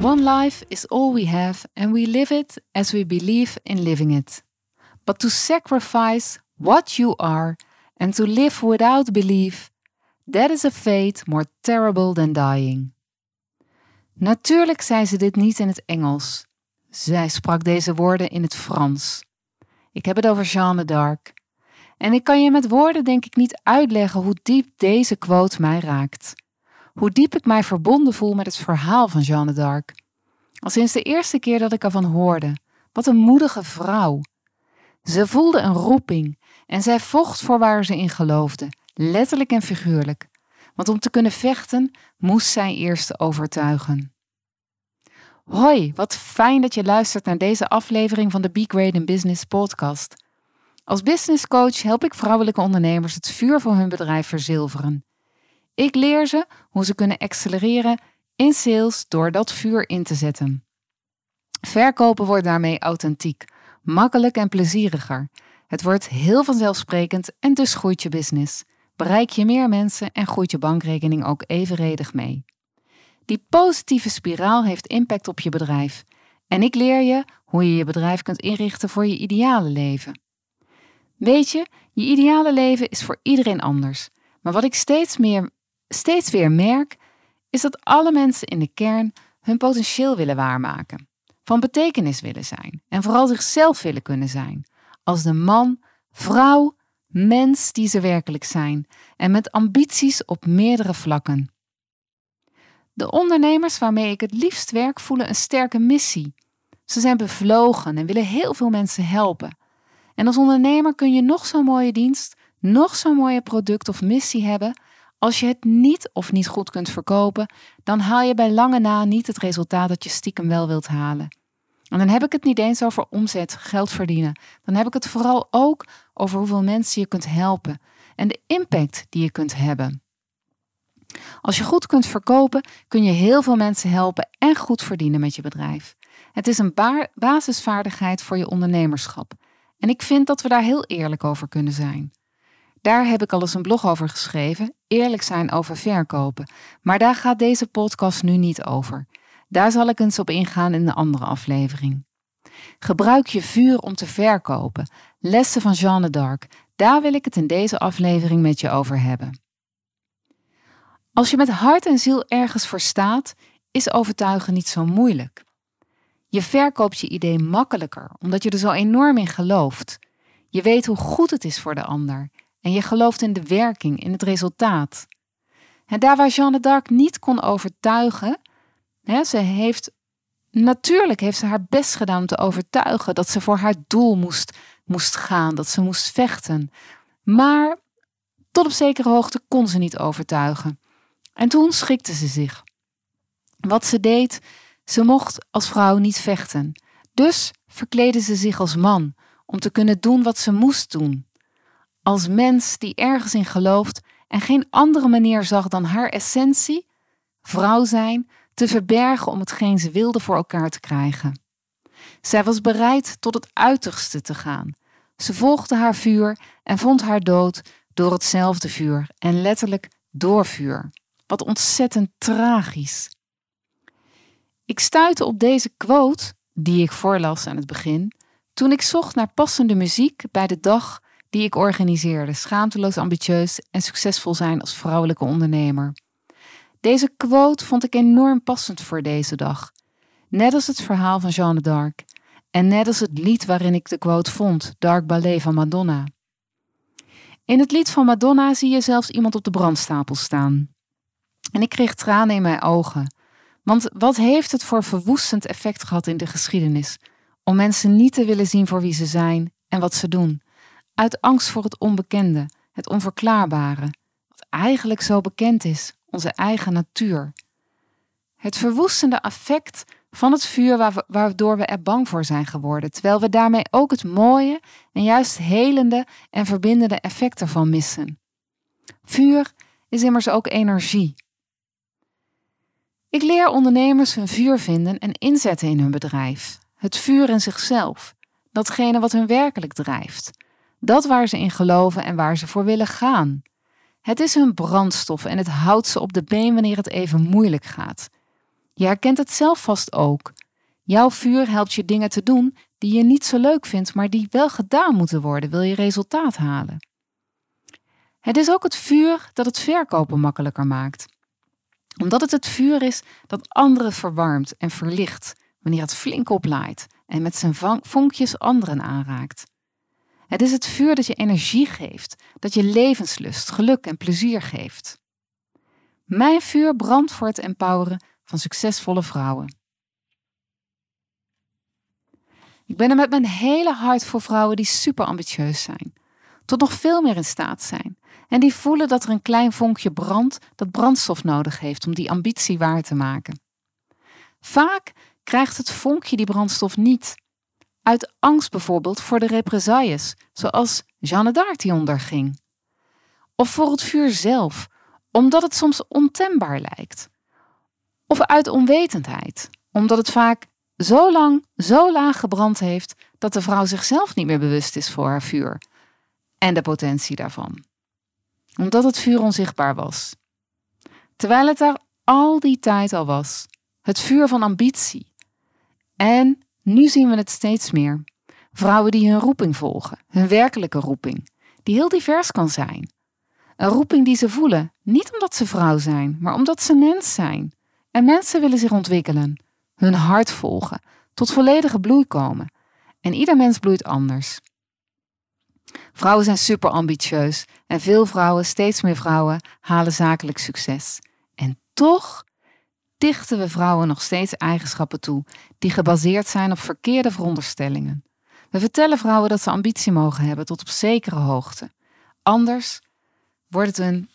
One life is all we have, and we live it as we believe in living it. But to sacrifice what you are and to live without belief, that is a fate more terrible than dying. Natuurlijk zei ze dit niet in het Engels. Zij sprak deze woorden in het Frans. Ik heb het over Jeanne d'Arc. En ik kan je met woorden denk ik niet uitleggen hoe diep deze quote mij raakt. Hoe diep ik mij verbonden voel met het verhaal van Jeanne d'Arc. Al sinds de eerste keer dat ik ervan hoorde. Wat een moedige vrouw. Ze voelde een roeping en zij vocht voor waar ze in geloofde, letterlijk en figuurlijk. Want om te kunnen vechten moest zij eerst overtuigen. Hoi, wat fijn dat je luistert naar deze aflevering van de Be Great in Business podcast. Als business coach help ik vrouwelijke ondernemers het vuur van hun bedrijf verzilveren. Ik leer ze hoe ze kunnen accelereren in sales door dat vuur in te zetten. Verkopen wordt daarmee authentiek, makkelijk en plezieriger. Het wordt heel vanzelfsprekend en dus groeit je business. Bereik je meer mensen en groeit je bankrekening ook evenredig mee. Die positieve spiraal heeft impact op je bedrijf. En ik leer je hoe je je bedrijf kunt inrichten voor je ideale leven. Weet je, je ideale leven is voor iedereen anders. Maar wat ik steeds, meer, steeds weer merk, is dat alle mensen in de kern hun potentieel willen waarmaken, van betekenis willen zijn en vooral zichzelf willen kunnen zijn, als de man, vrouw, mens die ze werkelijk zijn en met ambities op meerdere vlakken. De ondernemers waarmee ik het liefst werk voelen een sterke missie. Ze zijn bevlogen en willen heel veel mensen helpen. En als ondernemer kun je nog zo'n mooie dienst, nog zo'n mooie product of missie hebben, als je het niet of niet goed kunt verkopen, dan haal je bij lange na niet het resultaat dat je stiekem wel wilt halen. En dan heb ik het niet eens over omzet, geld verdienen. Dan heb ik het vooral ook over hoeveel mensen je kunt helpen en de impact die je kunt hebben. Als je goed kunt verkopen, kun je heel veel mensen helpen en goed verdienen met je bedrijf. Het is een basisvaardigheid voor je ondernemerschap. En ik vind dat we daar heel eerlijk over kunnen zijn. Daar heb ik al eens een blog over geschreven, eerlijk zijn over verkopen. Maar daar gaat deze podcast nu niet over. Daar zal ik eens op ingaan in de andere aflevering. Gebruik je vuur om te verkopen. Lessen van Jeanne d'Arc. Daar wil ik het in deze aflevering met je over hebben. Als je met hart en ziel ergens voor staat, is overtuigen niet zo moeilijk. Je verkoopt je idee makkelijker, omdat je er zo enorm in gelooft. Je weet hoe goed het is voor de ander en je gelooft in de werking, in het resultaat. En daar waar Jeanne d'Arc niet kon overtuigen, hè, ze heeft natuurlijk heeft ze haar best gedaan om te overtuigen dat ze voor haar doel moest, moest gaan, dat ze moest vechten. Maar tot op zekere hoogte kon ze niet overtuigen. En toen schikte ze zich. Wat ze deed, ze mocht als vrouw niet vechten. Dus verkleedde ze zich als man om te kunnen doen wat ze moest doen. Als mens die ergens in gelooft en geen andere manier zag dan haar essentie, vrouw zijn, te verbergen om hetgeen ze wilde voor elkaar te krijgen. Zij was bereid tot het uiterste te gaan. Ze volgde haar vuur en vond haar dood door hetzelfde vuur en letterlijk door vuur. Wat ontzettend tragisch. Ik stuitte op deze quote, die ik voorlas aan het begin, toen ik zocht naar passende muziek bij de dag die ik organiseerde, schaamteloos ambitieus en succesvol zijn als vrouwelijke ondernemer. Deze quote vond ik enorm passend voor deze dag, net als het verhaal van Jeanne d'Arc en net als het lied waarin ik de quote vond, Dark Ballet van Madonna. In het lied van Madonna zie je zelfs iemand op de brandstapel staan. En ik kreeg tranen in mijn ogen. Want wat heeft het voor verwoestend effect gehad in de geschiedenis? Om mensen niet te willen zien voor wie ze zijn en wat ze doen. Uit angst voor het onbekende, het onverklaarbare. Wat eigenlijk zo bekend is, onze eigen natuur. Het verwoestende effect van het vuur waardoor we er bang voor zijn geworden, terwijl we daarmee ook het mooie en juist helende en verbindende effect ervan missen. Vuur is immers ook energie. Ik leer ondernemers hun vuur vinden en inzetten in hun bedrijf. Het vuur in zichzelf, datgene wat hun werkelijk drijft, dat waar ze in geloven en waar ze voor willen gaan. Het is hun brandstof en het houdt ze op de been wanneer het even moeilijk gaat. Je herkent het zelf vast ook. Jouw vuur helpt je dingen te doen die je niet zo leuk vindt, maar die wel gedaan moeten worden, wil je resultaat halen. Het is ook het vuur dat het verkopen makkelijker maakt. Omdat het het vuur is dat anderen verwarmt en verlicht wanneer het flink oplaait en met zijn vonkjes anderen aanraakt. Het is het vuur dat je energie geeft, dat je levenslust, geluk en plezier geeft. Mijn vuur brandt voor het empoweren van succesvolle vrouwen. Ik ben er met mijn hele hart voor vrouwen die super ambitieus zijn, tot nog veel meer in staat zijn en die voelen dat er een klein vonkje brandt dat brandstof nodig heeft om die ambitie waar te maken. Vaak krijgt het vonkje die brandstof niet. Uit angst bijvoorbeeld voor de represailles, zoals Jeanne d'Arc die onderging. Of voor het vuur zelf, omdat het soms ontembaar lijkt. Of uit onwetendheid, omdat het vaak zo lang, zo laag gebrand heeft dat de vrouw zichzelf niet meer bewust is voor haar vuur en de potentie daarvan. Omdat het vuur onzichtbaar was. Terwijl het daar al die tijd al was. Het vuur van ambitie. En nu zien we het steeds meer. Vrouwen die hun roeping volgen, hun werkelijke roeping, die heel divers kan zijn. Een roeping die ze voelen, niet omdat ze vrouw zijn, maar omdat ze mens zijn. En mensen willen zich ontwikkelen, hun hart volgen, tot volledige bloei komen. En ieder mens bloeit anders. Vrouwen zijn super ambitieus en veel vrouwen, steeds meer vrouwen, halen zakelijk succes. En toch dichten we vrouwen nog steeds eigenschappen toe die gebaseerd zijn op verkeerde veronderstellingen. We vertellen vrouwen dat ze ambitie mogen hebben tot op zekere hoogte. Anders wordt het een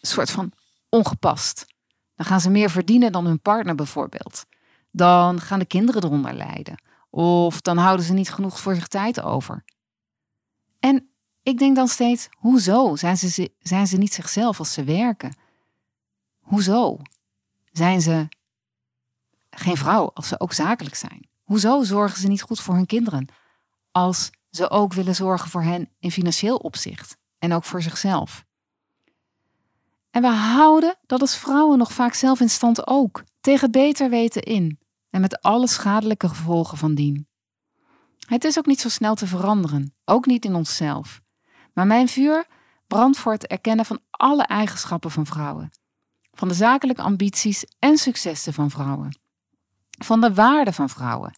soort van ongepast. Dan gaan ze meer verdienen dan hun partner bijvoorbeeld. Dan gaan de kinderen eronder lijden. Of dan houden ze niet genoeg voor zich tijd over. En ik denk dan steeds, hoezo zijn ze, zijn ze niet zichzelf als ze werken? Hoezo zijn ze geen vrouw als ze ook zakelijk zijn? Hoezo zorgen ze niet goed voor hun kinderen als ze ook willen zorgen voor hen in financieel opzicht en ook voor zichzelf? En we houden dat als vrouwen nog vaak zelf in stand ook, tegen beter weten in en met alle schadelijke gevolgen van dien. Het is ook niet zo snel te veranderen, ook niet in onszelf. Maar mijn vuur brandt voor het erkennen van alle eigenschappen van vrouwen, van de zakelijke ambities en successen van vrouwen, van de waarden van vrouwen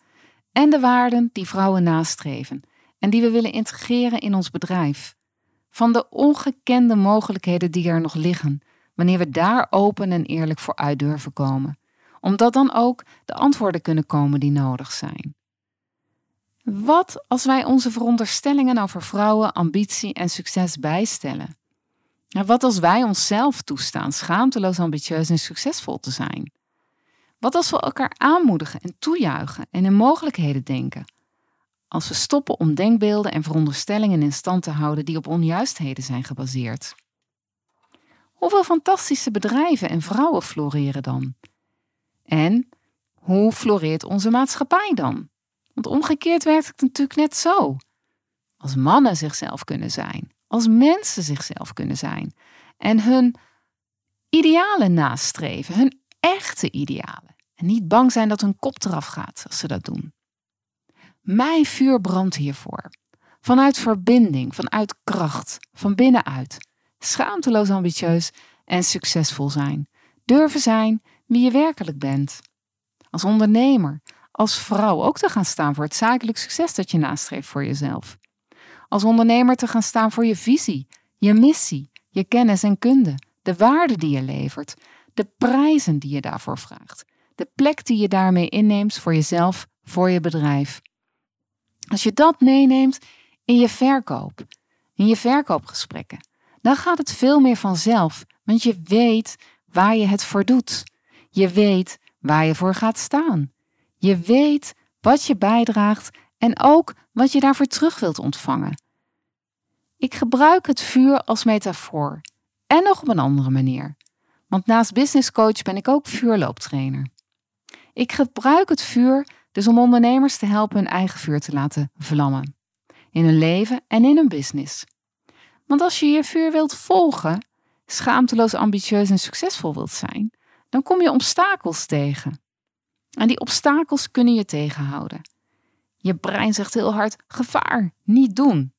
en de waarden die vrouwen nastreven en die we willen integreren in ons bedrijf, van de ongekende mogelijkheden die er nog liggen, wanneer we daar open en eerlijk voor uit durven komen, omdat dan ook de antwoorden kunnen komen die nodig zijn. Wat als wij onze veronderstellingen over vrouwen, ambitie en succes bijstellen? Wat als wij onszelf toestaan schaamteloos ambitieus en succesvol te zijn? Wat als we elkaar aanmoedigen en toejuichen en in mogelijkheden denken? Als we stoppen om denkbeelden en veronderstellingen in stand te houden die op onjuistheden zijn gebaseerd. Hoeveel fantastische bedrijven en vrouwen floreren dan? En hoe floreert onze maatschappij dan? Want omgekeerd werkt het natuurlijk net zo. Als mannen zichzelf kunnen zijn, als mensen zichzelf kunnen zijn en hun idealen nastreven, hun echte idealen. En niet bang zijn dat hun kop eraf gaat als ze dat doen. Mijn vuur brandt hiervoor. Vanuit verbinding, vanuit kracht, van binnenuit. Schaamteloos ambitieus en succesvol zijn. Durven zijn wie je werkelijk bent. Als ondernemer, als vrouw ook te gaan staan voor het zakelijk succes dat je nastreeft voor jezelf. Als ondernemer te gaan staan voor je visie, je missie, je kennis en kunde, de waarde die je levert, de prijzen die je daarvoor vraagt, de plek die je daarmee inneemt voor jezelf, voor je bedrijf. Als je dat meeneemt in je verkoop, in je verkoopgesprekken, dan gaat het veel meer vanzelf, want je weet waar je het voor doet. Je weet waar je voor gaat staan. Je weet wat je bijdraagt en ook wat je daarvoor terug wilt ontvangen. Ik gebruik het vuur als metafoor en nog op een andere manier. Want naast business coach ben ik ook vuurlooptrainer. Ik gebruik het vuur dus om ondernemers te helpen hun eigen vuur te laten vlammen. In hun leven en in hun business. Want als je je vuur wilt volgen, schaamteloos ambitieus en succesvol wilt zijn, dan kom je obstakels tegen. En die obstakels kunnen je tegenhouden. Je brein zegt heel hard: gevaar, niet doen.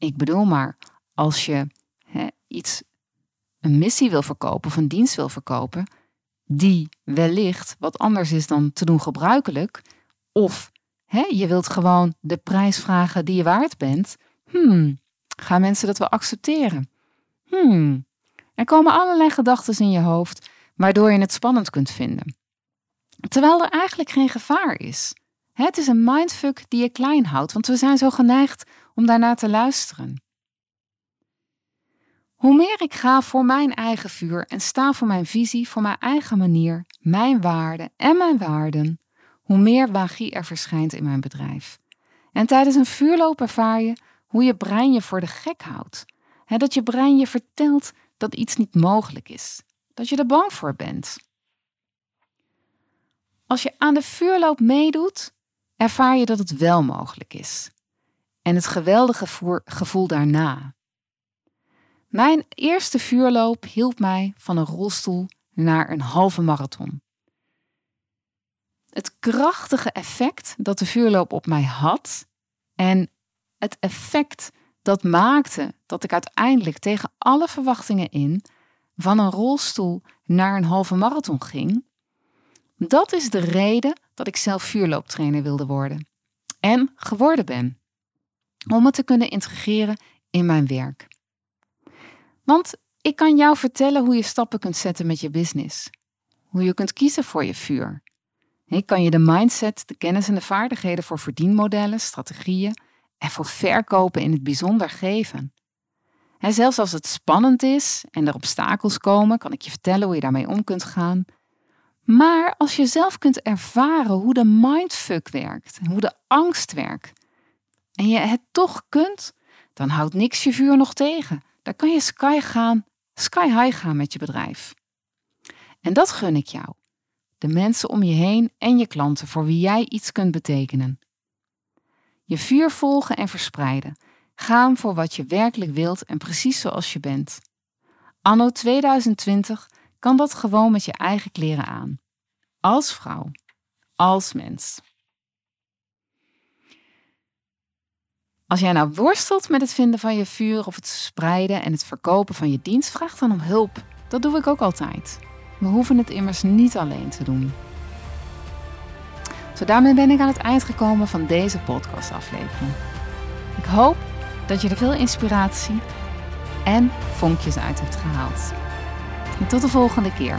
Ik bedoel maar, als je hè, iets, een missie wil verkopen of een dienst wil verkopen, die wellicht wat anders is dan te doen gebruikelijk, of hè, je wilt gewoon de prijs vragen die je waard bent, hmm, gaan mensen dat wel accepteren? Hmm, er komen allerlei gedachten in je hoofd waardoor je het spannend kunt vinden. Terwijl er eigenlijk geen gevaar is. Het is een mindfuck die je klein houdt, want we zijn zo geneigd om daarnaar te luisteren. Hoe meer ik ga voor mijn eigen vuur en sta voor mijn visie, voor mijn eigen manier, mijn waarden en mijn waarden, hoe meer magie er verschijnt in mijn bedrijf. En tijdens een vuurloop ervaar je hoe je brein je voor de gek houdt. dat je brein je vertelt dat iets niet mogelijk is, dat je er bang voor bent. Als je aan de vuurloop meedoet, ervaar je dat het wel mogelijk is. En het geweldige gevoel daarna. Mijn eerste vuurloop hielp mij van een rolstoel naar een halve marathon. Het krachtige effect dat de vuurloop op mij had en het effect dat maakte dat ik uiteindelijk tegen alle verwachtingen in van een rolstoel naar een halve marathon ging, dat is de reden dat ik zelf vuurlooptrainer wilde worden. En geworden ben. Om het te kunnen integreren in mijn werk. Want ik kan jou vertellen hoe je stappen kunt zetten met je business. Hoe je kunt kiezen voor je vuur. Ik kan je de mindset, de kennis en de vaardigheden voor verdienmodellen, strategieën en voor verkopen in het bijzonder geven. En zelfs als het spannend is en er obstakels komen, kan ik je vertellen hoe je daarmee om kunt gaan. Maar als je zelf kunt ervaren hoe de mindfuck werkt, hoe de angst werkt, en je het toch kunt, dan houdt niks je vuur nog tegen. Dan kan je sky, gaan, sky high gaan met je bedrijf. En dat gun ik jou. De mensen om je heen en je klanten voor wie jij iets kunt betekenen. Je vuur volgen en verspreiden. Gaan voor wat je werkelijk wilt en precies zoals je bent. Anno 2020 kan dat gewoon met je eigen kleren aan. Als vrouw, als mens. Als jij nou worstelt met het vinden van je vuur of het spreiden en het verkopen van je dienst, vraag dan om hulp. Dat doe ik ook altijd. We hoeven het immers niet alleen te doen. Zo daarmee ben ik aan het eind gekomen van deze podcastaflevering. Ik hoop dat je er veel inspiratie en vonkjes uit hebt gehaald. Tot de volgende keer.